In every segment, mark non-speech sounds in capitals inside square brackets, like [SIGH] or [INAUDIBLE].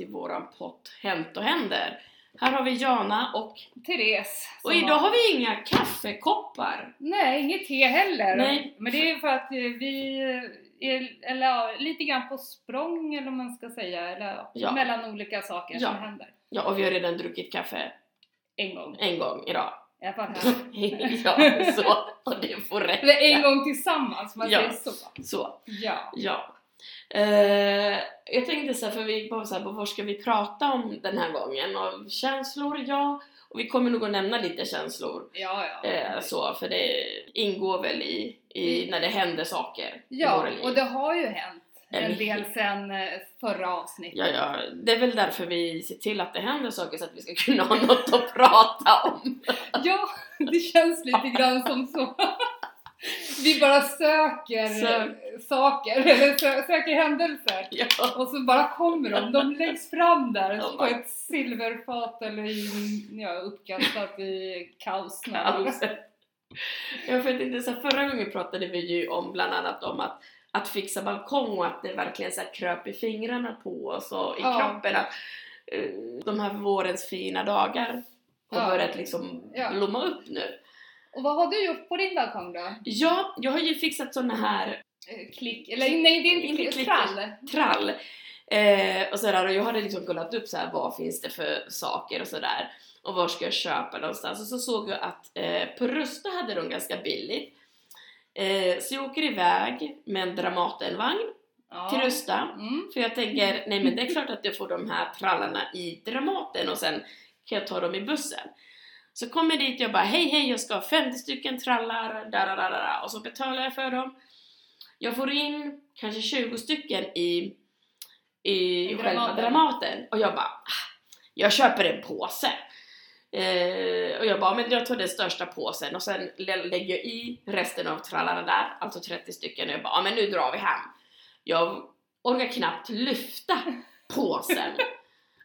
till våran pott Hänt och händer. Här har vi Jana och, Therese. och idag har- vi inga kaffekoppar. Nej, inget te heller. Nej. Men det är för att eh, vi är eller, ja, lite grann på språng eller vad man ska säga. Eller, ja, mellan olika saker Ja. som händer. Ja, och vi har redan druckit kaffe En gång. en gång idag. I alla fall [LAUGHS] här. ja, så. Och det får räcka. En gång tillsammans, man Ja. säger så. Så, Ja. ja. Eh, jag tänkte så här, för vi bara så här, vad ska vi prata om den här gången? Och känslor, ja. Och vi kommer nog att nämna lite känslor. Ja, ja. Eh, så, för det ingår väl i, i när det händer saker i ja, våra liv. och det har ju hänt en del sen eh, förra avsnittet. Ja, ja, det är väl därför vi ser till att det händer saker så att vi ska kunna ha [LAUGHS] något att prata om. Ja, det känns lite grann som så. [LAUGHS] Vi bara söker Sö- saker, eller sö- söker händelser. [LAUGHS] Ja, Och så bara kommer de, de läggs fram där Ja, på ett silverfat eller i, ja, uppkastat i kaos. kaos. Jag vet inte, så förra gången pratade vi ju om bland annat om att, att fixa balkong och att det verkligen så här, kröp i fingrarna på oss och i Ja. kroppen att eh, de här vårens fina dagar har Ja. börjat liksom Ja. blomma upp nu. Och vad har du gjort på din balkong då? Ja, jag har ju fixat såna här Eh, Klick, eller nej det är inte Inte klick, trall. trall. Eh, och, sådär, och jag hade liksom kollat upp så här, vad finns det för saker och sådär. Och var ska jag köpa någonstans? Och så såg jag att eh, på Rusta hade de ganska billigt. Eh, så jag åker iväg med en Dramatenvagn Ja. till Rusta. Mm. För jag tänker, nej men det är klart att jag får de här trallarna i Dramaten och sen kan jag ta dem i bussen. Så kommer dit jag bara hej hej jag ska ha 50 stycken trallar, där, och så betalar jag för dem. Jag får in kanske 20 stycken i, i, I själva Dramaten. Dramaten och jag bara ah, jag köper en påse. Eh, och jag bara, men jag tar den största påsen och sen lä- lägger jag i resten av trallarna där, alltså 30 stycken och jag bara, ah, men nu drar vi hem. Jag orkar knappt lyfta påsen. [LAUGHS]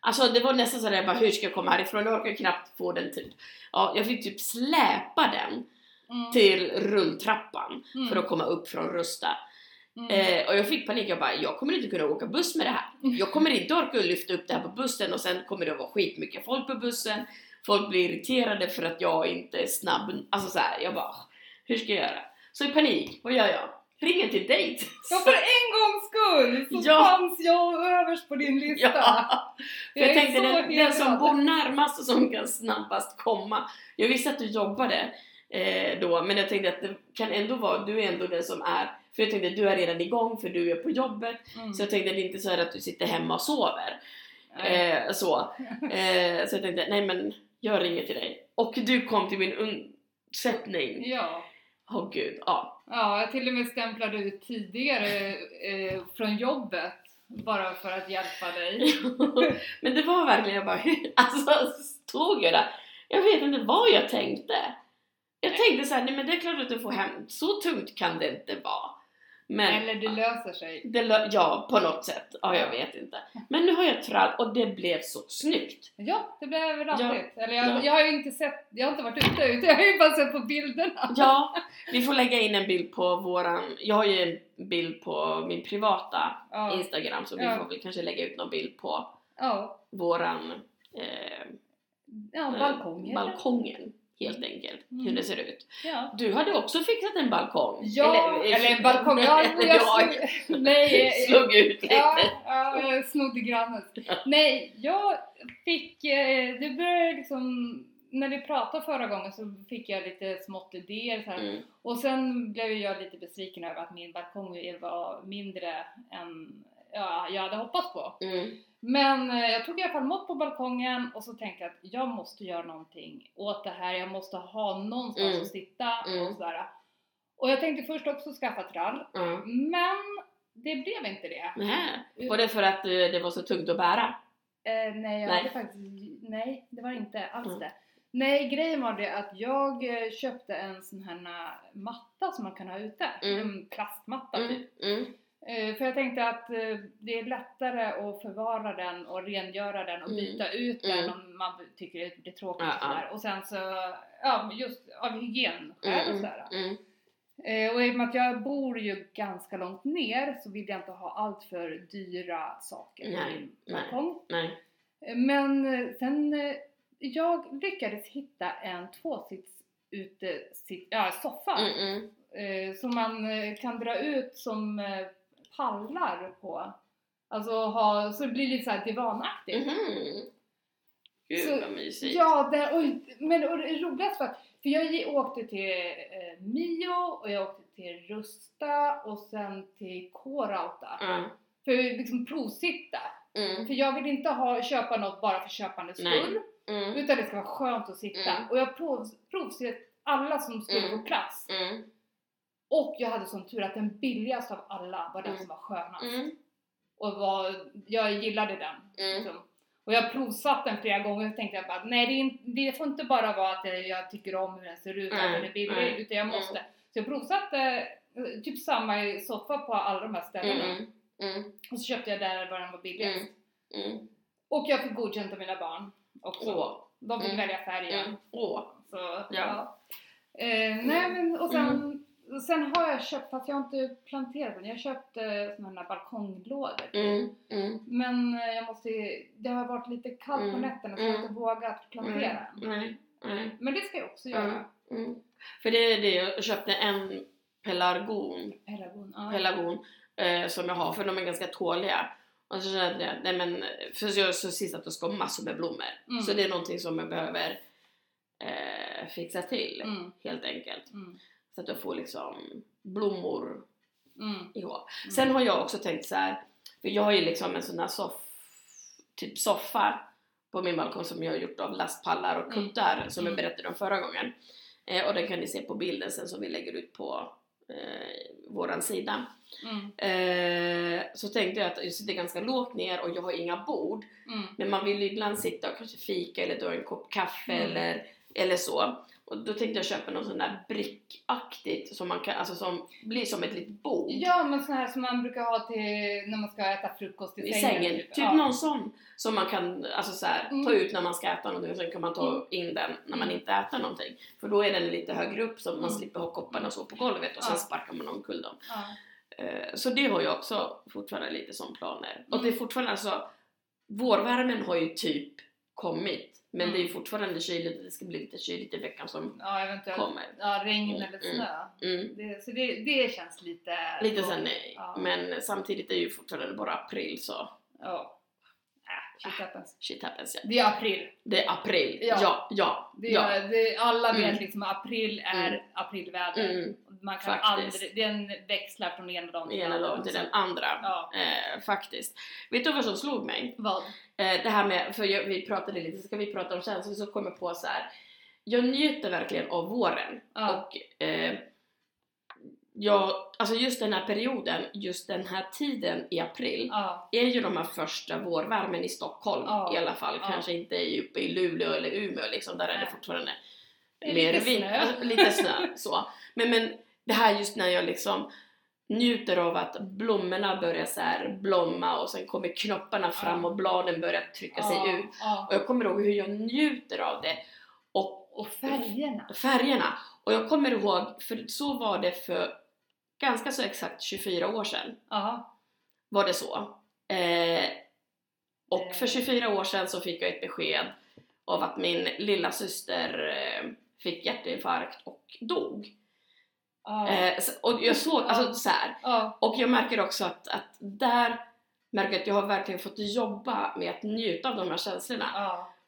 Alltså det var nästan så där jag bara, hur ska jag komma härifrån? Jag orkar knappt få den typ. Ja, jag fick typ släpa den Mm. till rulltrappan Mm. för att komma upp från Rusta. Mm. Eh, och jag fick panik, jag bara, jag kommer inte kunna åka buss med det här. Jag kommer inte orka lyfta upp det här på bussen och sen kommer det att vara skitmycket folk på bussen. Folk blir irriterade för att jag inte är snabb. Alltså så här, jag bara, hur ska jag göra? Så i panik, vad gör jag? Ringer till dejt. Ja, för en gångs skull så Ja. fanns jag överst på din lista. Ja, för jag, är tänkte så den, den som bor närmast och som kan snabbast komma. Jag visste att du jobbade eh, då, men jag tänkte att det kan ändå vara, du är ändå den som är, för jag tänkte att du är redan igång för du är på jobbet. Mm. Så jag tänkte att det inte är så här att du sitter hemma och sover. Eh, så. [LAUGHS] Eh, så jag tänkte, nej men jag ringer till dig. Och du kom till min undsättning. Ja. Åh gud, ja. Ja, jag till och med stämplade ut tidigare eh, från jobbet bara för att hjälpa dig. [LAUGHS] men det var verkligen, jag bara, [LAUGHS] alltså stod jag där. Jag vet inte vad jag tänkte. Jag tänkte så här, nej men det är klart att du får hem, så tungt kan det inte vara. Men, Eller det löser sig. det, lö- ja, på något sätt. Ja, jag vet inte. Men nu har jag trall och det blev så snyggt. Ja, det blev randigt. Eller jag, Ja. jag har ju inte sett, jag har inte varit ute ute, jag har ju bara sett på bilderna. Ja, [LAUGHS] vi får lägga in en bild på våran, jag har ju en bild på min privata Ja, Instagram så vi Ja. får väl kanske lägga ut någon bild på ja, våran eh, ja eh, balkong. eller? balkongen helt enkelt, Mm. hur det ser ut. Ja. Du hade också fixat en balkong. Ja, eh, eller en balkong. Ja, eller jag, jag slog, [LAUGHS] nej, eh, slog ut lite. ja, ja, jag snodde grannens. Nej, jag fick, eh, det började liksom, när vi pratade förra gången så fick jag lite smått idéer så. Mm. Och sen blev jag lite besviken över att min balkong var mindre än ja, jag hade hoppats på. Mm. Men eh, jag tog i alla fall mått på balkongen och så tänkte jag att jag måste göra någonting åt det här. Jag måste ha någonstans Mm. att sitta Mm. och sådär. Och jag tänkte först också skaffa trall. Mm. Men det blev inte det. Nähä. Var det för att eh, det var så tungt att bära? Eh, nej, jag Nej. hade faktiskt, nej, det var inte alls Mm. det. Nej, grejen var det att jag eh, köpte en sån här matta som man kan ha ute. Mm. En plastmatta typ. Mm. Mm. Eh, för jag tänkte att eh, det är lättare att förvara den och rengöra den och Mm. byta ut Mm. den om man tycker det är tråkigt Ja, och sådär. Och sen så, ja just av hygienskäl och Mm. sådär. Mm. Eh, och i och med att jag bor ju ganska långt ner så vill jag inte ha allt för dyra saker Nej, min nej. balkong. Nej. Eh, Men sen, jag lyckades hitta en tvåsits ute, sit, ja, soffa Mm, mm. som man kan dra ut som pallar på. Alltså ha, så det blir lite såhär divanaktigt. Mhm. Gud Så- vad mysigt. Ja, det, och, men och det roligaste var för jag åkte till eh, Mio och jag åkte till Rusta och sen till K-Rauta Ja. för att liksom provsitta. Mm. För jag vill inte ha, köpa något bara för köpandets skull Mm. utan det ska vara skönt att sitta. Mm. Och jag prov, provsitt alla som skulle Mm. få plats. Mm. Och jag hade sån tur att den billigaste av alla var den Mm. som var skönast. Mm. Och var, jag gillade den. Mm. Liksom. Och jag provsatt den flera gånger och tänkte jag bara nej det, inte, det får inte bara vara att jag- jag tycker om hur den ser ut, att Nej, den är billig, nej, utan jag mm. måste. Så jag provsatte eh, typ samma soffa på alla de här ställena. Mm. Mm. Och så köpte jag där var den var billigast. Mm. Mm. Och jag fick godkänt av mina barn också. Åh. De fick Mm. välja färgen. Mm. Åh. Så, Ja. ja. Eh, nej men och sen, Mm. sen har jag köpt, fast jag har inte planterat den, jag har köpt såna här balkonglådor. Mm. Mm. Men eh, jag måste, det har varit lite kallt på Mm. nätterna så jag har Mm. inte vågat plantera den. Nej. Nej. Men det ska jag också Mm. göra. För det är det, jag köpte en pelargon, Pelargon. Ja. pelargon eh, som jag har för de är ganska tåliga. Och så kände jag, nej men, för jag så sist att det ska massor med blommor. Mm. Så det är någonting som jag behöver eh, fixa till helt enkelt. Mm. Så att jag får liksom blommor Mm. ihop. Mm. Sen har jag också tänkt så här, för jag har ju liksom en sån här soff, typ soffa på min balkong som jag har gjort av lastpallar och Mm. kuttar som jag Mm. berättade om förra gången. Eh, och den kan ni se på bilden sen som vi lägger ut på eh, våran sida. Mm. Eh, så tänkte jag att jag sitter ganska lågt ner och jag har inga bord. Mm. Men man vill ju ibland sitta och kanske fika eller dra en kopp kaffe Mm. eller, eller så. Och då tänkte jag köpa någon sån där brickaktigt som man kan, alltså som blir som ett litet bord. Ja men såna här som man brukar ha till när man ska äta frukost i i sängen. sängen. Typ Ja. någon sån som man kan alltså så här, Mm. ta ut när man ska äta någonting och sen kan man ta Mm. in den när man Mm. inte äter någonting. För då är den lite högre upp så man Mm. slipper ha kopparna så på golvet och sen Ja. sparkar man omkull dem. Ja. Eh, Så det har jag också fortfarande lite som planer. Och Mm. det är fortfarande alltså, vårvärmen har ju typ kommit. Men Mm. det är ju fortfarande kyligt det ska bli lite kyligt i veckan som ja eventuellt kommer. ja, regn Mm, eller mm. snö. Mm. Det, så det, det känns lite... Lite sen nej. Ja. Men samtidigt är ju fortfarande bara april så Ja. Äh, shit happens. shit happens ja. Det är april. Det är april. Ja. Ja, ja, Det ja. är, det, alla vet Mm. liksom att april är Mm. aprilväder. Mm. Man kan Faktiskt. aldrig, den växlar från ena dagen till ena dagen till den andra. Ja. Eh, faktiskt. Vet du vad som slog mig? Vad? Eh, det här med, för jag, vi pratade lite, så ska vi prata om känslor, så kom jag på så här. Jag njuter verkligen av våren. Ja. Och eh, jag, alltså just den här perioden, just den här tiden i april, Ja. är ju de här första vårvärmen i Stockholm i alla fall. Kanske inte i- uppe i Luleå eller Umeå liksom, där är det Nej. fortfarande Det är mer lite vin- snö. Alltså, lite snö. Så. Men, men det här just när jag liksom njuter av att blommorna börjar så blomma och sen kommer knopparna fram och bladen börjar trycka sig ja. ut. Ja. Och jag kommer ihåg hur jag njuter av det. Och Och färgerna. färgerna. Och jag kommer ihåg, för så var det för ganska så exakt 24 år sedan. Ja. Var det så. Eh, och Eh. för 24 år sedan så fick jag ett besked av att min lilla syster eh, fick hjärtinfarkt och dog. Eh, så- och jag såg, alltså så här. ja. Och jag märker också att, att där märker jag att jag har verkligen fått jobba med att njuta av de här känslorna.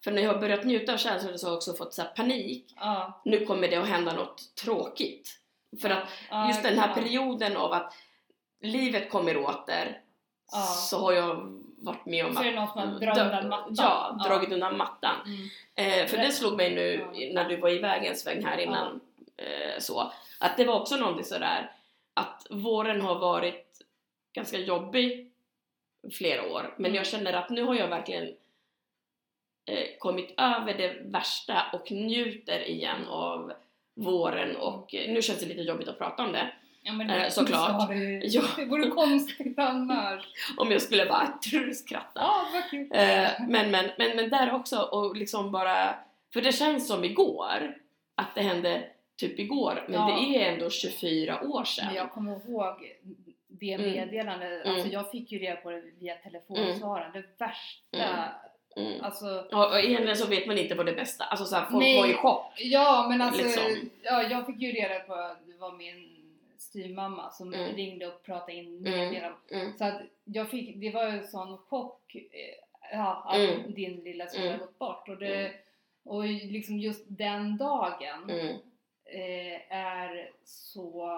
För när jag har börjat njuta av känslorna så har jag också fått så panik. Nu kommer det att hända något tråkigt. För att just den här perioden av att livet kommer åter så har jag varit med om Så är det att någon som har dragit undan mattan. Ja, dragit undan mattan. Mm. Eh, för det slog mig nu när du var iväg en sväng här innan eh, så, att det var också någonting sådär att våren har varit ganska jobbig flera år men Mm. jag känner att nu har jag verkligen eh, kommit över det värsta och njuter igen av våren och eh, nu känns det lite jobbigt att prata om det Ja, men Eh, såklart. Det, [LAUGHS] Ja. det vore konstigt annars. [LAUGHS] om jag skulle bara skratta Ja, vad kul. Eh, men, men, men, men där också och liksom bara, för det känns som igår att det hände typ igår, men Ja. det är ändå 24 år sedan. Men jag kommer ihåg det Mm. meddelandet, Mm. alltså jag fick ju reda på det via telefonsvararen, det värsta, Mm. alltså Och, och egentligen så vet man inte vad det bästa, alltså så här, folk Nej. var i chock. Ja men alltså, Liksom. ja, jag fick ju reda på att det var min styvmamma som Mm. ringde och pratade in Mm. meddelanden. Mm. Så att jag fick, det var ju en sån chock eh, ja, att Mm. din lilla syster Mm. gått bort. Och, det, Mm. och liksom just den dagen Mm. Eh, är så...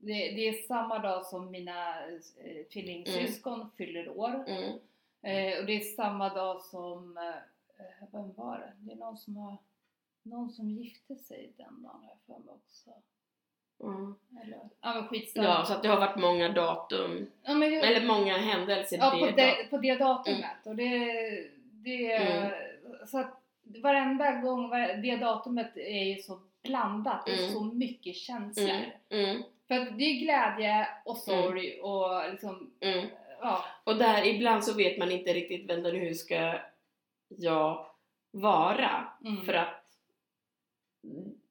Det, det är samma dag som mina eh, tvillingsyskon fyller år. Mm. Eh, och det är samma dag som, eh, vem var det? Det är någon som har, någon som gifte sig den dagen har jag för mig också. Mm. Eller, ja men skitsamma. Ja, så att det har varit många datum, ja, men, eller många händelser ja, på, det det, på det datumet. Och det, det, Mm. Så att varenda gång, det datumet är ju så blandat. Det är Mm. så mycket känslor. Mm. Mm. För det är glädje och sorg och liksom, Mm. ja. Och där ibland så vet man inte riktigt, vänta nu hur ska jag vara? Mm. För att,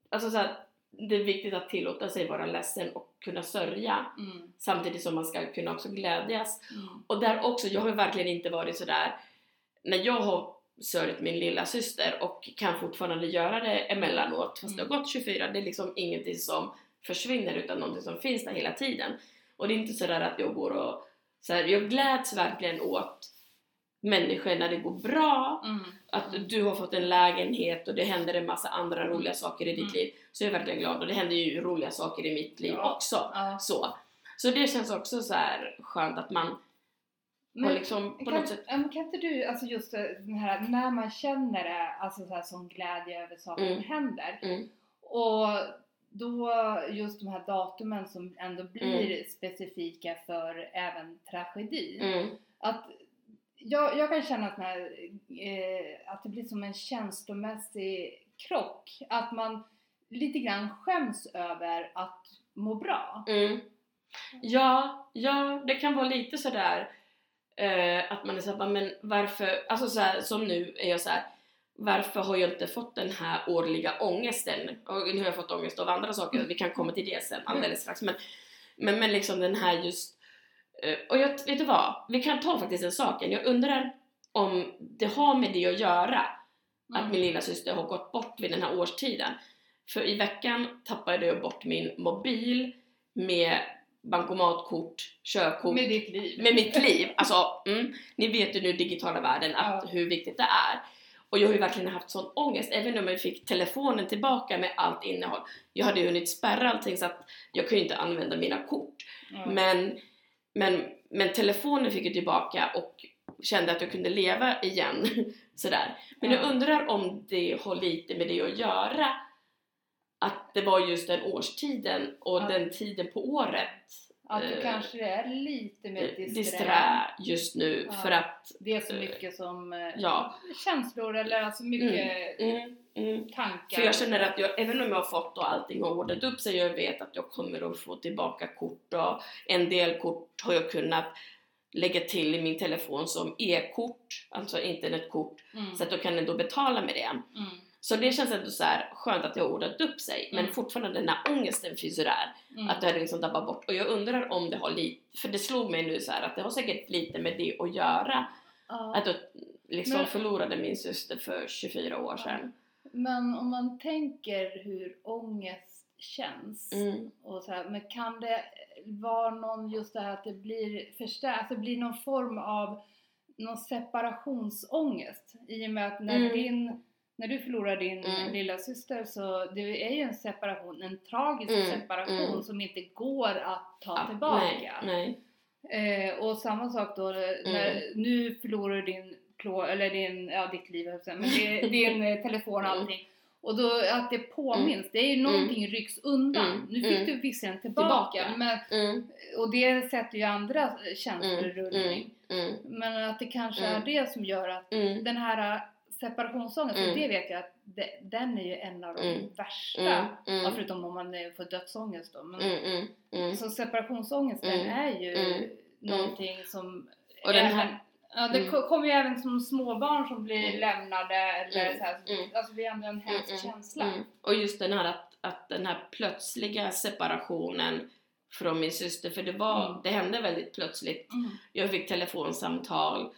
alltså så här, det är viktigt att tillåta sig vara ledsen och kunna sörja Mm. samtidigt som man ska kunna också glädjas. Mm. Och där också, jag har verkligen inte varit sådär, när jag har sörjt min lilla syster och kan fortfarande göra det emellanåt fast det har gått 24, det är liksom ingenting som försvinner utan någonting som finns där hela tiden. Och det är inte sådär att jag går och, så här, jag gläds verkligen åt människor när det går bra, Mm. att du har fått en lägenhet och det händer en massa andra roliga saker i ditt Mm. liv, så jag är verkligen glad och det händer ju roliga saker i mitt liv Ja. också. Ja. Så. så det känns också så här skönt att man Men liksom kan, sätt kan inte du, alltså just den här, när man känner det, alltså så här, som glädje över saker Mm. som händer. Mm. Och då just de här datumen som ändå blir specifika för även tragedi. mm, Att jag, jag kan känna att, här, eh, att det blir som en känslomässig krock. Att man lite grann skäms över att må bra. mm. Ja, ja, det kan vara lite sådär eh, att man är såhär, men varför, alltså så här, som nu är jag så här. varför har jag inte fått den här årliga ångesten? Och nu har jag fått ångest av andra saker, vi kan komma till det sen alldeles strax. Men, men, men liksom den här just, eh, och jag, vet du vad? Vi kan ta faktiskt en sak, jag undrar om det har med det att göra att Mm. min lilla syster har gått bort vid den här årstiden. För i veckan tappade jag bort min mobil med bankomatkort, körkort, Med ditt liv. med mitt liv. Alltså, mm, ni vet ju nu digitala världen att Ja. hur viktigt det är. Och jag har ju verkligen haft sån ångest, även om jag fick telefonen tillbaka med allt innehåll. Jag hade ju hunnit spärra allting så att jag kunde inte använda mina kort. Ja. Men, men, men telefonen fick jag tillbaka och kände att jag kunde leva igen. [LAUGHS] Sådär. Men jag Ja. undrar om det har lite med det att göra. Att det var just den årstiden och Ja. den tiden på året. Att du eh, kanske är lite mer eh, disträ. disträ just nu Ja. för att Det är så mycket som eh, ja. känslor eller alltså mycket mm, mm. tankar. För jag känner att jag, även om jag har fått och allting har ordnat upp sig, jag vet att jag kommer att få tillbaka kort och en del kort har jag kunnat lägga till i min telefon som e-kort, alltså internetkort, Mm. så att jag kan ändå betala med det. Mm. Så det känns ändå så här skönt att det har ordnat upp sig, men Mm. fortfarande den här ångesten finns ju där, Mm. att det hade liksom tappat bort. Och jag undrar om det har lite, för det slog mig nu så här att det har säkert lite med det att göra, Ja. att jag liksom Men- förlorade min syster för 24 år sedan. Men om man tänker hur ångest känns Mm. och så här, men kan det vara någon just det här att det blir förstärkt, att det blir någon form av någon separationsångest i och med att när Mm. din när du förlorar din Mm. lilla syster så det är ju en separation, en tragisk Mm, separation mm. som inte går att ta Ja, tillbaka. Nej, nej. Eh, och samma sak då när nu förlorar du din klå, eller din, ja ditt liv men det- din eh, telefon och Mm. allting. Och då att det påminns, det är ju någonting rycks undan. Mm, Nu fick mm. du visserligen tillbaka, Tillbaka. Men, Mm, och det sätter ju andra känslor i mm, rullning. mm, Men att det kanske Mm. är det som gör att mm, den här separationsångesten, Mm. det vet jag att det, den är ju en av de Mm. värsta. mm, Ja, mm, förutom om man får dödsångest då. Men, mm, mm, mm. Så separationsångesten är ju Mm. någonting som Och den här- Ja, det Mm. ko- kommer ju även som småbarn som blir lämnade eller så här, alltså det är ändå en hemsk känsla. Och just den här att att den här plötsliga separationen från min syster, för det, var, det hände väldigt plötsligt. Jag fick telefonsamtal,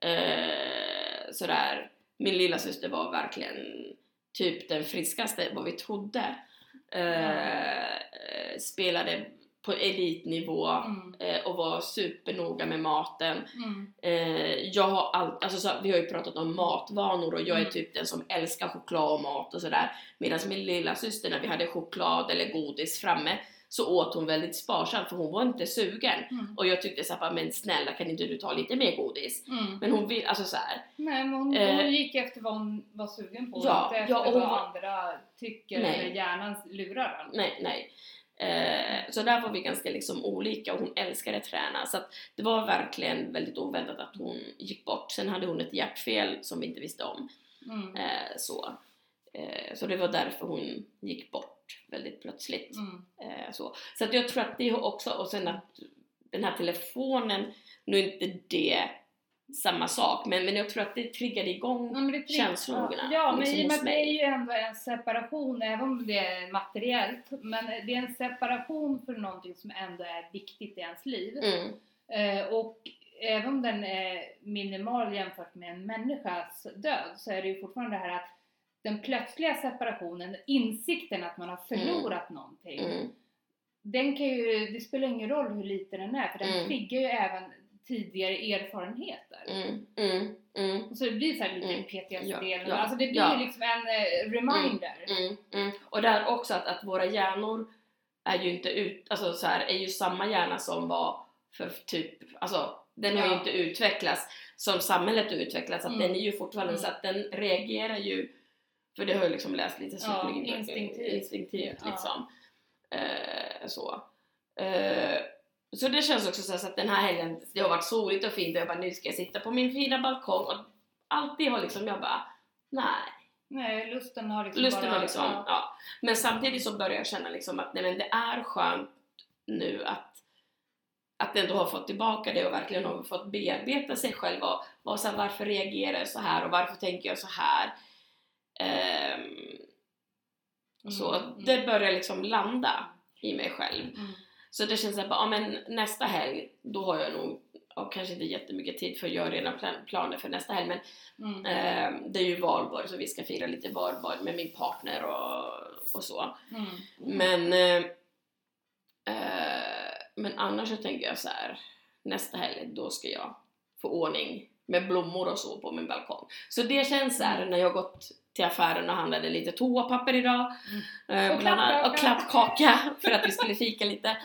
eh, sådär. Min lilla syster var verkligen typ den friskaste, vad vi trodde. Eh, spelade på elitnivå Mm. eh, och var supernoga med maten. Mm. Eh, jag har all, alltså så, vi har ju pratat om matvanor och jag är Mm. typ den som älskar choklad och mat och sådär. Medan min lilla syster när vi hade choklad eller godis framme så åt hon väldigt sparsamt för hon var inte sugen. Mm. Och jag tyckte såhär, men snälla kan inte du ta lite mer godis? Mm. Men hon vill, alltså såhär, Nej, men hon, Eh, hon gick efter vad hon var sugen på, ja, inte efter ja, vad var- andra tycker Nej. eller hjärnan lurar en. nej, nej. Eh, så där var vi ganska liksom olika och hon älskade träna så att det var verkligen väldigt oväntat att hon gick bort. Sen hade hon ett hjärtfel som vi inte visste om. Mm. Eh, så. Eh, så det var därför hon gick bort väldigt plötsligt. Mm. Eh, så så att jag tror att det också, och sen att den här telefonen, nu är inte det samma sak, men, men jag tror att det triggade igång Ja, men det är tri- känslorna, Ja, men liksom i och med det är ju ändå en separation, även om det är materiellt, men det är en separation för någonting som ändå är viktigt i ens liv. Mm, Eh, och även om den är minimal jämfört med en människas död så är det ju fortfarande det här att den plötsliga separationen, insikten att man har förlorat någonting, mm, den kan ju, det spelar ingen roll hur liten den är för den Mm. triggar ju även tidigare erfarenheter. mm, mm, mm. Och så det blir så här lite Mm. PTSD, Ja, ja, alltså det blir ja. liksom en eh, reminder. Mm, mm. Och där också att, att våra hjärnor är ju inte ut, alltså så här, är ju samma hjärna som var för typ, alltså den har ju inte utvecklats som samhället har utvecklats, att Mm. den är ju fortfarande Mm. så att den reagerar ju, för det har jag liksom läst lite Ja, psykologi, instinktivt. instinktivt Ja. liksom. Eh, så. Eh, så det känns också så, här, så att den här helgen, det har varit soligt och fint och jag bara nu ska jag sitta på min fina balkong och alltid har liksom jag bara nej Nej, lusten har liksom Lusten bara... var liksom, ja. ja. Men samtidigt så börjar jag känna liksom att nej, men det är skönt nu att att ändå ha fått tillbaka det och verkligen har fått bearbeta sig själv och vara såhär, varför reagerar jag så här och varför tänker jag så här? Ehm, så Mm, det börjar liksom landa i mig själv. Mm. Så det känns som att ja, men nästa helg, då har jag nog och kanske inte jättemycket tid för jag har redan plan- planer för nästa helg men Mm. Eh, det är ju valborg så vi ska fira lite valborg med min partner och, och så. Mm. Men, eh, eh, men annars så tänker jag så här nästa helg då ska jag få ordning med blommor och så på min balkong. Så det känns så här när jag gått till affären och handlade lite toapapper idag eh, Och annat- och klappkaka. klappkaka [LAUGHS] för att vi skulle fika lite.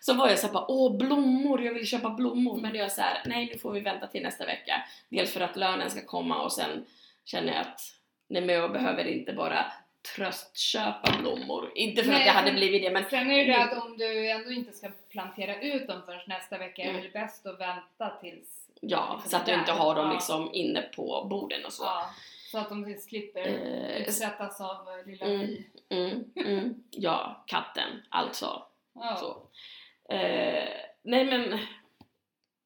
Så var jag såhär bara, åh blommor, jag vill köpa blommor. Men då är såhär, nej nu får vi vänta till nästa vecka. Dels för att lönen ska komma och sen känner jag att, nej men jag behöver inte bara tröstköpa blommor. Inte för Nej, att jag hade blivit det men Sen är det det att om du ändå inte ska plantera ut dem förrän nästa vecka är Mm. det bäst att vänta tills... ja, så att jag inte har dem liksom inne på borden och så. Ja, så att de slipper Eh, utsättas av eh, lilla Mm. Mm, mm, ja, katten alltså. Ja. Så. Eh, nej men,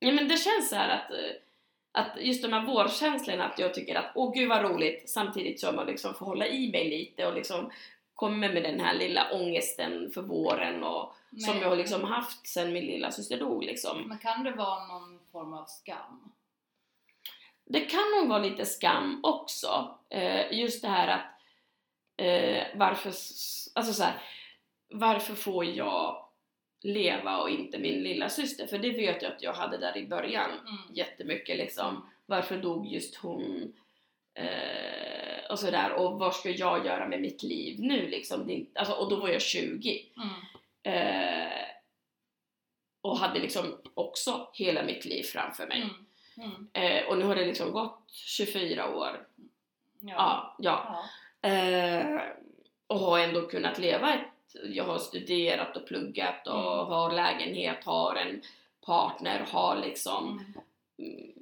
nej men det känns så här att, eh, att just de här vårkänslorna att jag tycker att åh gud vad roligt samtidigt som man liksom får hålla i mig lite och liksom kommer med den här lilla ångesten för våren och som Men- jag har liksom haft sen min lilla syster dog liksom. Men kan det vara någon form av skam? Det kan nog vara lite skam också. Eh, just det här att eh, varför, alltså så här, varför får jag leva och inte min lilla syster? För det vet jag att jag hade där i början Mm. jättemycket liksom. Varför dog just hon? Eh, och sådär. Och vad ska jag göra med mitt liv nu liksom? Alltså, och då var jag 20. Mm. Eh, och hade liksom också hela mitt liv framför mig. Mm. Mm. Eh, och nu har det liksom gått 24 år. Ja. Ja, ja. Eh, och har ändå kunnat leva ett... Jag har studerat och pluggat och Mm. har lägenhet, har en partner, har liksom Mm. mm,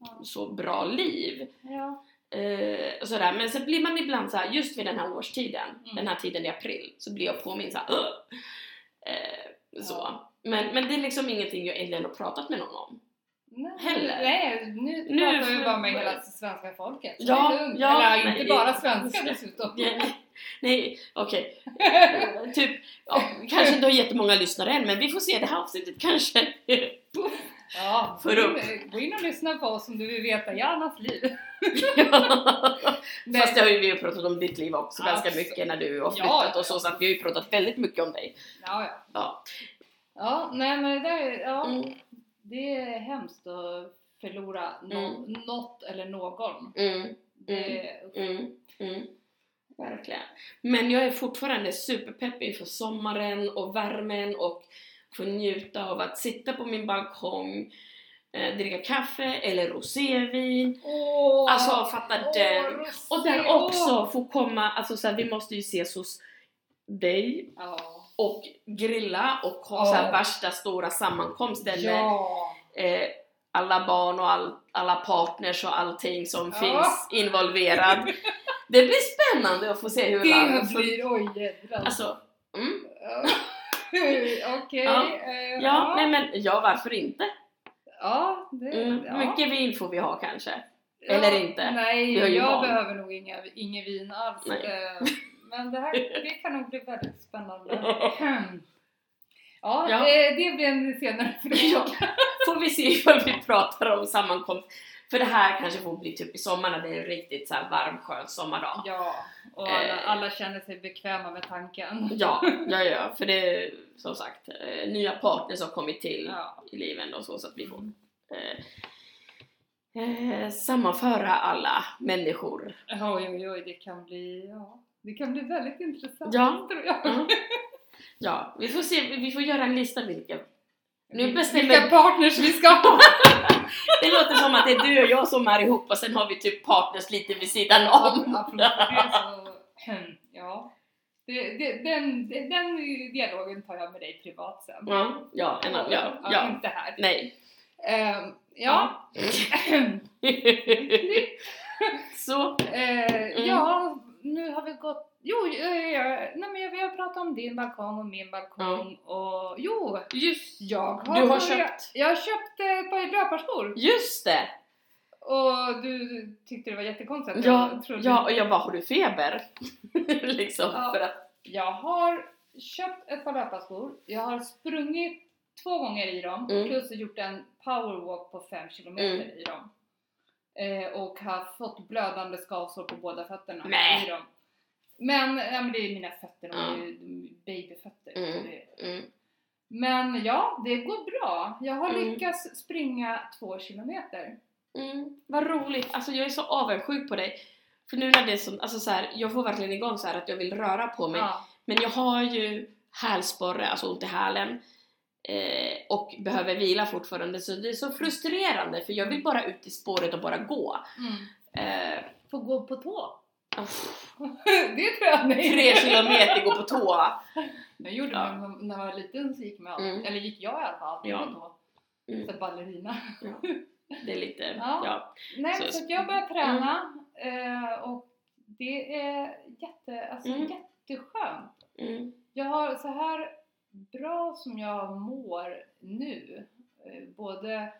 Ja. så bra liv. Ja. Eh, sådär. Men sen blir man ibland så här, just vid den här årstiden, Mm. den här tiden i april, så blir jag påmind så här, "Ugh!" eh, så. Ja. Men, men det är liksom ingenting jag egentligen har pratat med någon om. Nej, Heller. Nej, nu, Nu pratar vi bara med hela svenska folket. Ja, ja, Eller nej, inte bara svenska dessutom. Ja, Nej, okej. [LAUGHS] Typ, ja, kanske inte har jättemånga lyssnare än, men vi får se det här avsnittet kanske. Ja, För upp. gå in och lyssna på oss om du vill veta Janas [LAUGHS] liv. [LAUGHS] Fast det har ju vi pratat om ditt liv också ganska Absolut. mycket när du har Ja, flyttat ja, och så, så att vi har ju pratat väldigt mycket om dig. Ja, ja. Ja. Ja, nej men det där, ja, Mm. Det är hemskt att förlora no- Mm. något eller någon. Mm, Det, mm, mm. Verkligen. Men jag är fortfarande superpepp inför sommaren och värmen och få njuta av att sitta på min balkong, eh, dricka kaffe eller rosévin. Åh, Alltså fatta den. Och där också få komma, alltså så här, vi måste ju ses hos dig Ja. Och grilla och ha så här värsta stora sammankomsten med Ja. eh, alla barn och all, alla partners och allting som Ja. finns involverad. [LAUGHS] Det blir spännande att få se hur Det landet fun- blir, oj jädrar. Alltså, mm, [LAUGHS] Okej. Ja. eh, ja, nej men ja, varför inte? Ja, det, Mm, ja. Mycket vin får vi ha kanske. Ja, eller inte. Nej, jag barn. behöver nog inga, ingen vin alls. Men det här det kan nog bli väldigt spännande. Ja, Ja. eh, det blir en senare fråga. Får vi se vad vi pratar om sammankomst. För det här kanske får bli typ i sommar när det är en riktigt så här varm skön sommardag. Ja, och alla, Eh. alla känner sig bekväma med tanken. Ja, ja, ja, för det är som sagt eh, nya partners har kommit till Ja. i livet och så, så att vi får eh, eh, sammanföra alla människor. Oj, oj, oj, det kan bli, ja, det kan bli väldigt intressant Ja. tror jag. Mm. [LAUGHS] Ja, vi får se, vi får göra en lista vilka. Nu Vilka bestämmer... partners vi ska ha! [LAUGHS] Det låter som att det är du och jag som är ihop och sen har vi typ partners lite vid sidan om. Ja. Det, det, den, den dialogen tar jag med dig privat sen. Ja, ja, en, annan- ja, ja, Inte här. nej. Ehm, ja. [LAUGHS] Så, Eh, Ja, nu har vi gått... Jo, eh, ja, nej, men vi har pratat om din balkong och min balkong och... Jo, just jag har, du har köpt, Jag har köpt eh, ett par löparskor just det! och du tyckte det var jättekonstigt Ja, jag ja, och jag bara, har du feber? [LAUGHS] liksom, Ja. för att, Jag har köpt ett par löparskor, jag har sprungit två gånger i dem Mm. plus gjort en powerwalk på 5 kilometer Mm. i dem. Eh, och har fått blödande skavsår på båda fötterna Nej. Men, ja, men det är mina fötter, de är ju babyfötter. så Mm. mm, Men ja, det går bra. Jag har Mm. lyckats springa två kilometer. mm, vad roligt, alltså jag är så avundsjuk på dig. För nu när det är som, alltså så här, jag får verkligen igång så här att jag vill röra på mig. Ja. Men jag har ju hälsporre, alltså ont i hälen. Eh, och behöver vila fortfarande så det är så frustrerande för jag vill bara ut i spåret och bara gå. Mm. Eh, Får gå på tå. [LAUGHS] det tror jag nej. tre kilometer gå på tå. Jag gjorde Ja. det när jag var liten så gick, man, Mm. eller gick jag i alla fall alltid Ja. på tå. Mm, Så ballerina. det är lite, Ja. ja. Nej, Så- så, jag börjar träna eh, och det är jätte, alltså Mm. jätteskönt. Mm, Jag har så här bra som jag mår nu, eh, både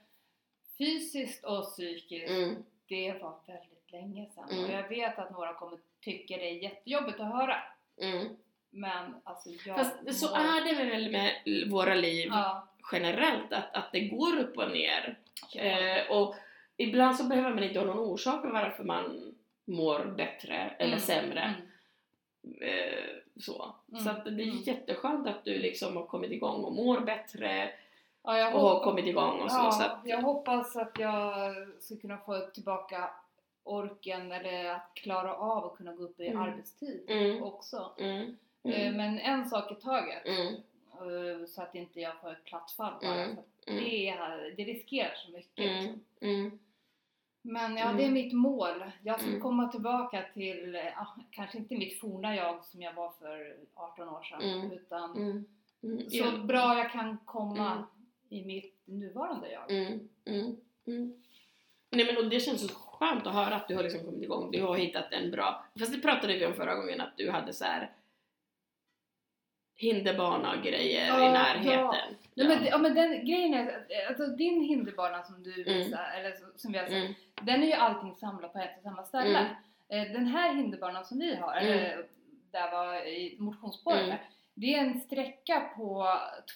fysiskt och psykiskt, mm, det var väldigt länge sedan. Mm. Och jag vet att några kommer tycka det är jättejobbigt att höra. mm. Men alltså jag Fast så mår- är det väl med våra liv Ja, generellt, att, att det går upp och ner. ja. Eh, och ibland så behöver man inte ha någon orsak till varför man mår bättre eller Mm, sämre. Eh, så Mm, så att det är mm. jätteskönt att du liksom har kommit igång och mår bättre Ja, och har kommit igång och så. Ja, så att, jag hoppas att jag ska kunna få tillbaka orken eller att klara av att kunna gå upp i Mm. arbetstid Mm. också. mm, Eh, mm, Men en sak i taget. eh, Så att inte jag får ett platt fall bara. Det, är- det riskerar så mycket. Liksom. Mm, Men ja, Mm. det är mitt mål. Jag ska Mm. komma tillbaka till, ja, kanske inte mitt forna jag som jag var för 18 år sedan. Mm. Utan mm, mm, så bra jag kan komma Mm. i mitt nuvarande jag. Mm, mm, mm. Nej men och det känns så skönt att höra att du har liksom kommit igång. Du har hittat en bra... Fast det pratade vi om förra gången att du hade så här hinderbana och grejer Ja, i närheten. Nej, men, det- ja, men den grejen är, att, alltså din hinderbana som du Mm. visar, eller som- vi har sett, Mm, den är ju allting samlat på ett och samma ställe. Mm. Eh, Den här hinderbanan som vi har, Mm. där var i motionsspåret Mm. Det är en sträcka på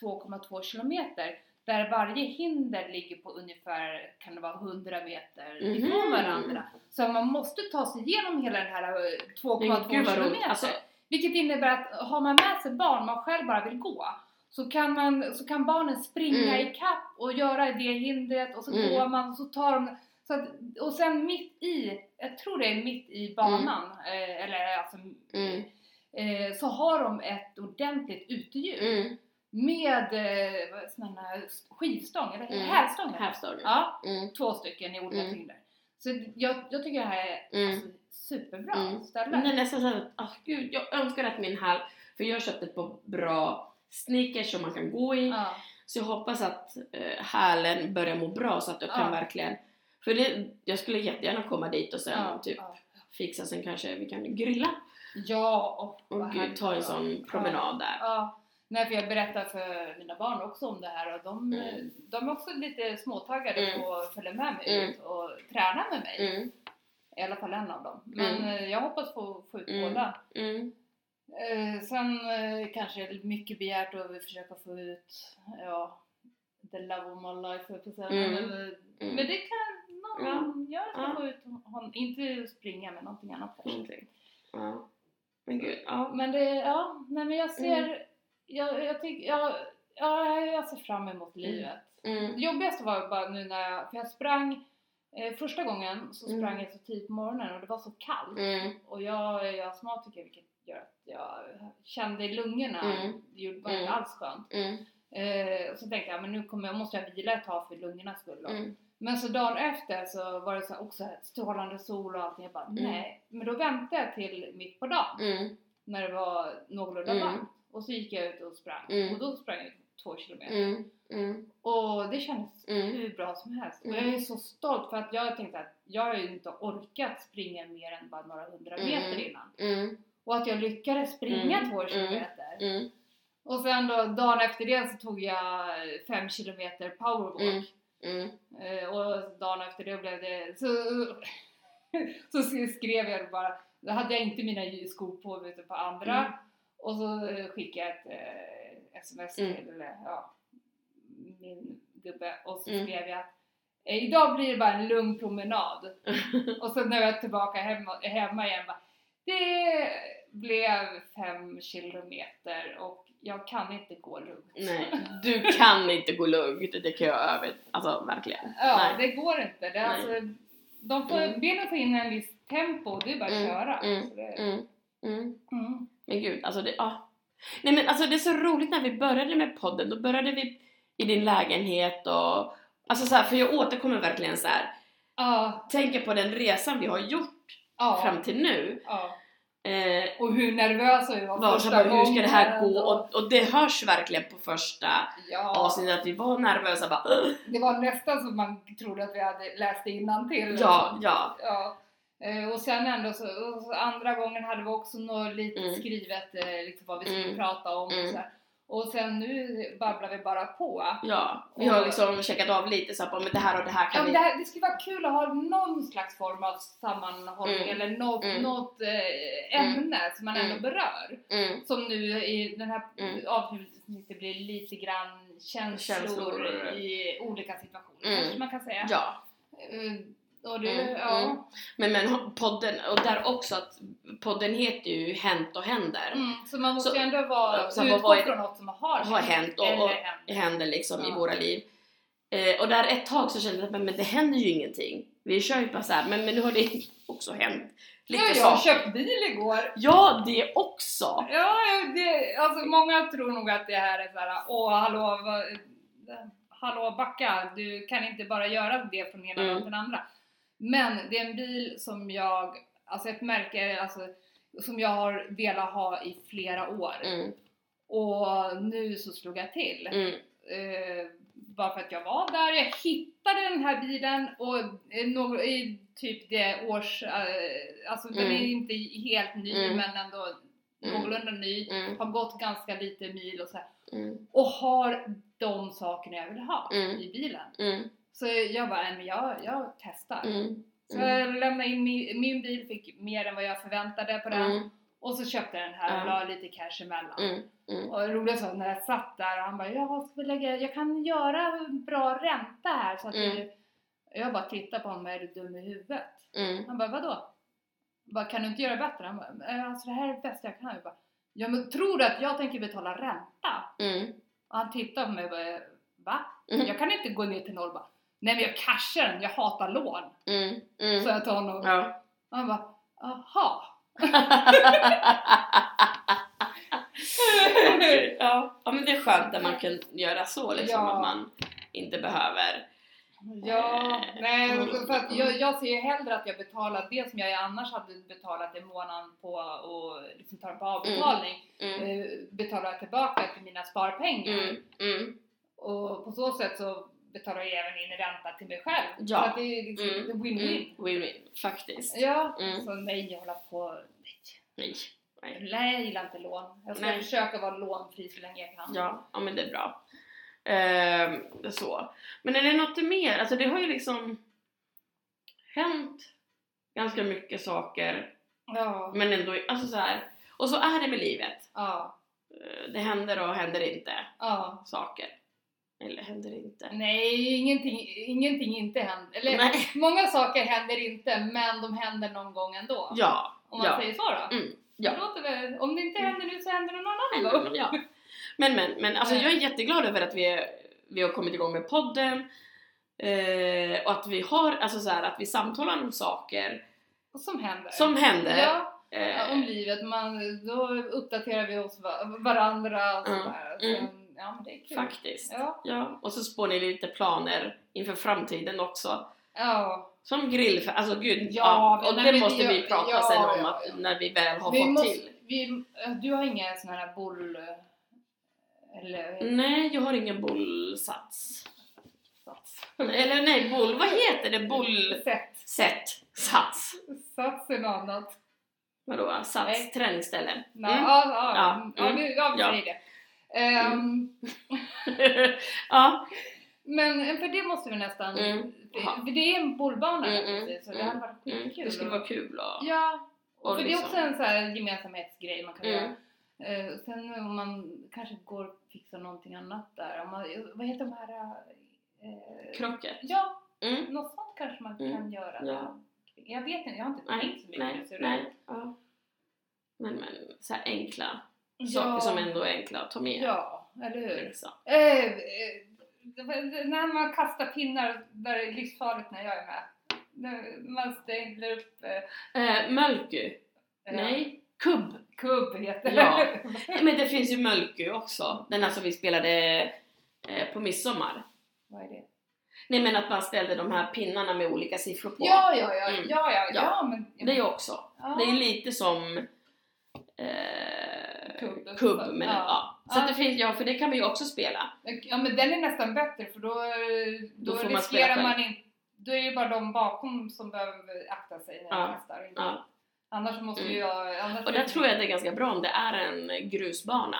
2,2 kilometer där varje hinder ligger på ungefär, kan det vara 100 meter Mhm. ifrån varandra. Så man måste ta sig igenom hela den här eh, 2,2 Men gud vad roligt. kilometer. Alltså, Vilket innebär att har man med sig barn, man själv bara vill gå, så kan, man, så kan barnen springa Mm. i kapp och göra det hindret och så Mm. går man och så tar de så att, och sen mitt i, jag tror det är mitt i banan, eh, eller alltså, Mm. eh, så har de ett ordentligt uteljus mm, med eh, såna skivstång, eller Mm. hävstång. Ja, Mm, två stycken i olika Mm. tyngder. Så jag, jag tycker det här är mm. alltså, superbra Mm. ställe. Men det är nästan såhär att, ah, gud, jag önskar att min häl, för jag köpte ett par bra sneakers som man kan gå i, Ja. så jag hoppas att eh, hälen börjar må bra så att jag kan Ja. verkligen, för det, jag skulle jättegärna komma dit och sen ja, typ ja. fixa, sen kanske vi kan grilla Ja, och och gud, ta en sån promenad där. Ja, nej för jag berättar för mina barn också om det här och de, Mm. de är också lite småtaggade Mm. på att följa med mig Mm. ut och träna med mig. Mm, I alla fall en av dem. Men Mm. eh, jag hoppas få, få ut Mm. båda. mm, Eh, sen eh, kanske är mycket begärt att vi försöka få ut, ja, the love of my life, jag säga. Mm. Men, eh, mm. men det kan någon, jag ska Ja. få ut hon, inte springa men någonting annat kanske. Någonting. Ja. Men gud, ja. Men det, ja, nej men jag ser, Mm. jag, jag tycker, jag, ja, jag ser fram emot livet. Mm, Det jobbigaste var bara nu när jag, för jag sprang, eh, första gången så sprang Mm. jag så tidigt på morgonen och det var så kallt. mm, Och jag är astmatiker vilket gör att jag kände i lungorna, Mm. det var Mm. inte alls skönt. mm, Eh, och så tänkte jag, men nu kommer jag, måste jag vila ett tag för lungornas skull. mm, Men så dagen efter så var det så också strålande sol och allting. Jag bara, Mm. nej. Men då väntade jag till mitt på dagen mm, när det var någorlunda Mm. varmt. Och så gick jag ut och sprang. Mm. Och då sprang jag två kilometer. mm, mm, Och det kändes Mm. hur bra som helst. Och Mm. jag är så stolt för att jag tänkte att jag har ju inte orkat springa mer än bara några hundra Mm. meter innan. mm, Och att jag lyckades springa Mm. två Mm. kilometer. mm, Och sen då dagen efter det så tog jag fem kilometer powerwalk. Mm. mm, Eh, och dagen efter det blev det så, [LAUGHS] så skrev jag bara, då hade jag inte mina skor på mig utan på andra. Mm. Och så eh, skickade jag ett sms Mm. till ja, min gubbe och så Mm. skrev jag att eh, idag blir det bara en lugn promenad. [LAUGHS] och sen när jag är tillbaka hemma, hemma igen bara, det blev fem kilometer och jag kan inte gå lugnt. Nej, [LAUGHS] du kan inte gå lugnt, det kan jag över, alltså verkligen. Ja, Nej. det går inte. Det alltså, de får, Mm. Benen får in en viss tempo, det är bara att Mm, köra. mm, det, Mm, mm. mm. Men gud, alltså det, ja. Nej men alltså det är så roligt när vi började med podden, då började vi i din lägenhet och Alltså så här, för jag återkommer verkligen så här. Ja, tänker på den resan vi har gjort ja, fram till nu. ja. Eh, Och hur nervösa vi var var första bara, hur ska det här gå? Och, och det hörs verkligen på första Ja, avsnittet att vi var nervösa bara "Ugh." det var nästan som man trodde att vi hade läst innantill. Ja, ja. ja. Eh, Och sen ändå så, andra gången hade vi också något lite Mm. skrivet liksom vad vi skulle Mm. prata om Mm. och så här. Och sen nu babblar vi bara på. Ja, vi har liksom checkat av lite så här, men det här och det här Ja, kan men vi... det, här, det skulle vara kul att ha någon slags form av sammanhållning Mm. eller något, Mm. något eh, ämne som man ändå Mm. berör. Mm, Som nu i den här Mm. avsnittet blir lite grann känslor, Känslor. i olika situationer Mm. kanske man kan säga. ja. Och det, Mm, ja. mm. Men, men podden, och där också att podden heter ju Hänt och händer. Mm, så man måste Så- ju ändå vara, så utgå från något som har, har hänt och- och- hänt. händer liksom i Ja. våra liv. Eh, och där ett tag så kände jag att men, men det händer ju ingenting. Vi kör ju bara så här, men, men nu har det [LAUGHS] också hänt lite Ja, jag har saker. köpt bil igår. Ja, det också! Ja, det, alltså många tror nog att det här är såhär, åh hallå, vad, hallå backa, du kan inte bara göra det från ena Mm. dagen till den andra. Men det är en bil som jag, alltså ett märke, alltså, som jag har velat ha i flera år. Mm, Och nu så slog jag till. mm, Eh, bara för att jag var där, jag hittade den här bilen och eh, i typ det års, eh, alltså den Mm. är inte helt ny Mm. men ändå Mm. någorlunda ny, mm, har gått ganska lite mil och så här, mm, och har de sakerna jag vill ha Mm. i bilen. Mm, Så jag bara, "Nej, men jag, jag testar. mm, Så jag lämnade in min, min bil, fick mer än vad jag förväntade på den mm, Och så köpte jag den här och la lite cash emellan. Mm, mm, Och roliga var när jag satt där och han bara, ja, ska lägga, jag kan göra bra ränta här så att Mm. du... Jag bara tittade på honom, är du dum i huvudet? mm. Han bara, vadå? Jag bara, kan du inte göra bättre? Han bara, "Eh, alltså det här är det bästa jag kan. Jag bara, ja men tror du att jag tänker betala ränta? Mm. Och han tittade på mig och bara, va? Mm. Jag kan inte gå ner till noll bara, nej men jag cashar den, jag hatar lån. Mm. Mm. Så jag till honom. Ja. Och han bara, aha. [LAUGHS] Okej, [LAUGHS] ja. ja men det är skönt att man kan göra så liksom Ja. att man inte behöver Ja, nej, Mm. för att jag, jag ser ju hellre att jag betalar det som jag annars hade betalat i månaden på och liksom tar på avbetalning. mm. Eh, betalar jag tillbaka till mina sparpengar. Mm. Mm. Och på så sätt så betalar jag även in ränta till mig själv. Ja. Så att det är liksom Mm. win-win. Mm. Win-win, faktiskt. Ja, Mm. så nej, jag håller på... Nej. Nej. Nej, jag gillar inte lån. Jag ska Nej. försöka vara lånfri så länge jag kan. Ja, ja men det är bra. Ehm, så. Men är det något mer? Alltså det har ju liksom hänt ganska mycket saker Ja. men ändå, alltså så här. Och så är det med livet. Ja. Eh, Det händer och händer inte ja. saker. Eller händer inte. Nej, ingenting, ingenting inte händer. Eller Nej. många saker händer inte, men de händer någon gång ändå. Ja, Om man ja. säger så då. Mm, ja. Det låter väl, om det inte händer nu så händer det någon annan gång. ja. Men men, men alltså jag är jätteglad över att vi, vi har kommit igång med podden. Eh, och att vi har, alltså så här, att vi samtalar om saker Och som händer. som händer. Ja, Eh, om livet. Man, då uppdaterar vi oss va- varandra och Mm, sådär. mm. Ja, men det är kul. Faktiskt. Ja. Ja, och så spår ni lite planer inför framtiden också. Ja. Som grill, alltså gud, ja, Ja, och det vi- måste vi prata ja, sen om att när vi väl har Vi fått måste, till. vi, du har inga såna här boll... Eller... Nej, jag har ingen bollsats. Sats. Eller nej, boll, vad heter det? Boll... Sätt. Sätt. Sats. Sats är något annat. Vadå? Sats? Nej. Träningsställe? Mm. ja, ja, Ja, ja, mm. ja, vi säger det. Ehm, [LAUGHS] ja. Men för det måste vi nästan... Mm. För, det är en bollbana Mm, mm, precis, så det mm, hade varit Mm. skitkul. Det skulle vara kul och... Ja, och för det är liksom- också en så här gemensamhetsgrej man kan göra. Eh, sen om man kanske går och fixar någonting annat där. Om man, vad heter de här... Eh, Krocket. ja, Mm. något sånt kanske man Mm. kan göra. Ja. Jag vet inte, jag har inte Nej, tänkt så mycket nej, nej. Ja. Men, men så enkla. Saker som ändå är enkla att ta med. Ja, eller hur? Liksom. Eh, eh, när man kastar pinnar där det är livsfarligt när jag är med. Man ställer upp... Eh, Eh, Mölky. Nej. Kubb. Kubb heter Ja. det. [LAUGHS] Nej, Men det finns ju Mölky också. Den här som vi spelade eh, på midsommar. Vad är det? Nej men att man ställde de här pinnarna med olika siffror på. Ja, ja, ja, Mm. ja, ja, ja, Ja. men... Det är också. ja. Det är lite som eh, Kubb. kubb. Men, Ja. ja. Så Ja. det finns, ja för det kan vi ju också spela. Ja, men den är nästan bättre för då, då, Då får man riskerar man inte... Då är det bara de bakom som behöver akta sig när Ja. de. Inte- Ja. Annars måste Mm. ju jag... Och där tror jag det är ganska bra om det är en grusbana.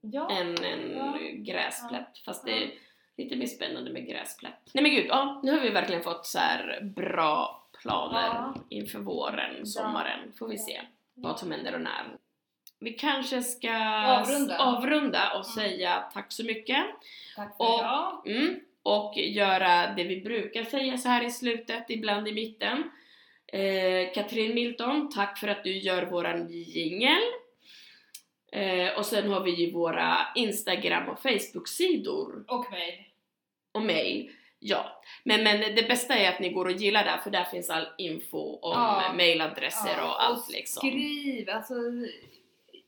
Ja. En, en Ja. gräsplätt. Fast det är lite mer spännande med gräsplätt. Nej men gud, ja, nu har vi verkligen fått så här bra planer inför våren, sommaren. Får vi se vad som händer och när. Vi kanske ska Avrunda. avrunda och Mm. säga tack så mycket. Tack för Och- idag. Mm. Och göra det vi brukar säga så här i slutet, ibland i mitten. Eh, Katrin Milton, tack för att du gör våran jingel. Eh, och sen har vi ju våra Instagram och Facebook-sidor Och mig. och mail. Ja, men, men det bästa är att ni går och gillar där för där finns all info om Ja. mailadresser Ja, och allt liksom. Skriv, alltså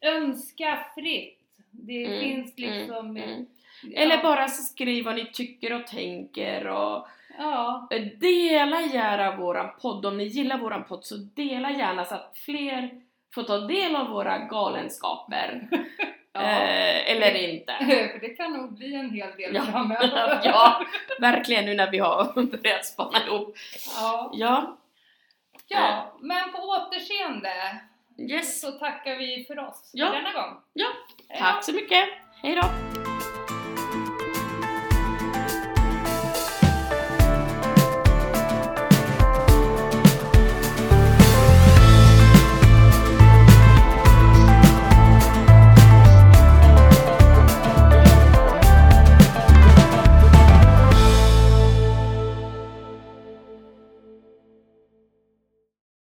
önska fritt. Det Mm, finns liksom... Mm. ja, Eller bara skriv vad ni tycker och tänker och Ja, Dela gärna våran podd, om ni gillar våran podd så dela gärna så att fler får ta del av våra galenskaper. [LAUGHS] ja. Eh, eller inte. [LAUGHS] för det kan nog bli en hel del Ja. framöver. [LAUGHS] ja, verkligen nu när vi har börjat spana ihop. ja. Ja, Ja, men på återseende yes. så tackar vi för oss Ja. för denna gång. Ja, Hej då. tack så mycket. Hej då!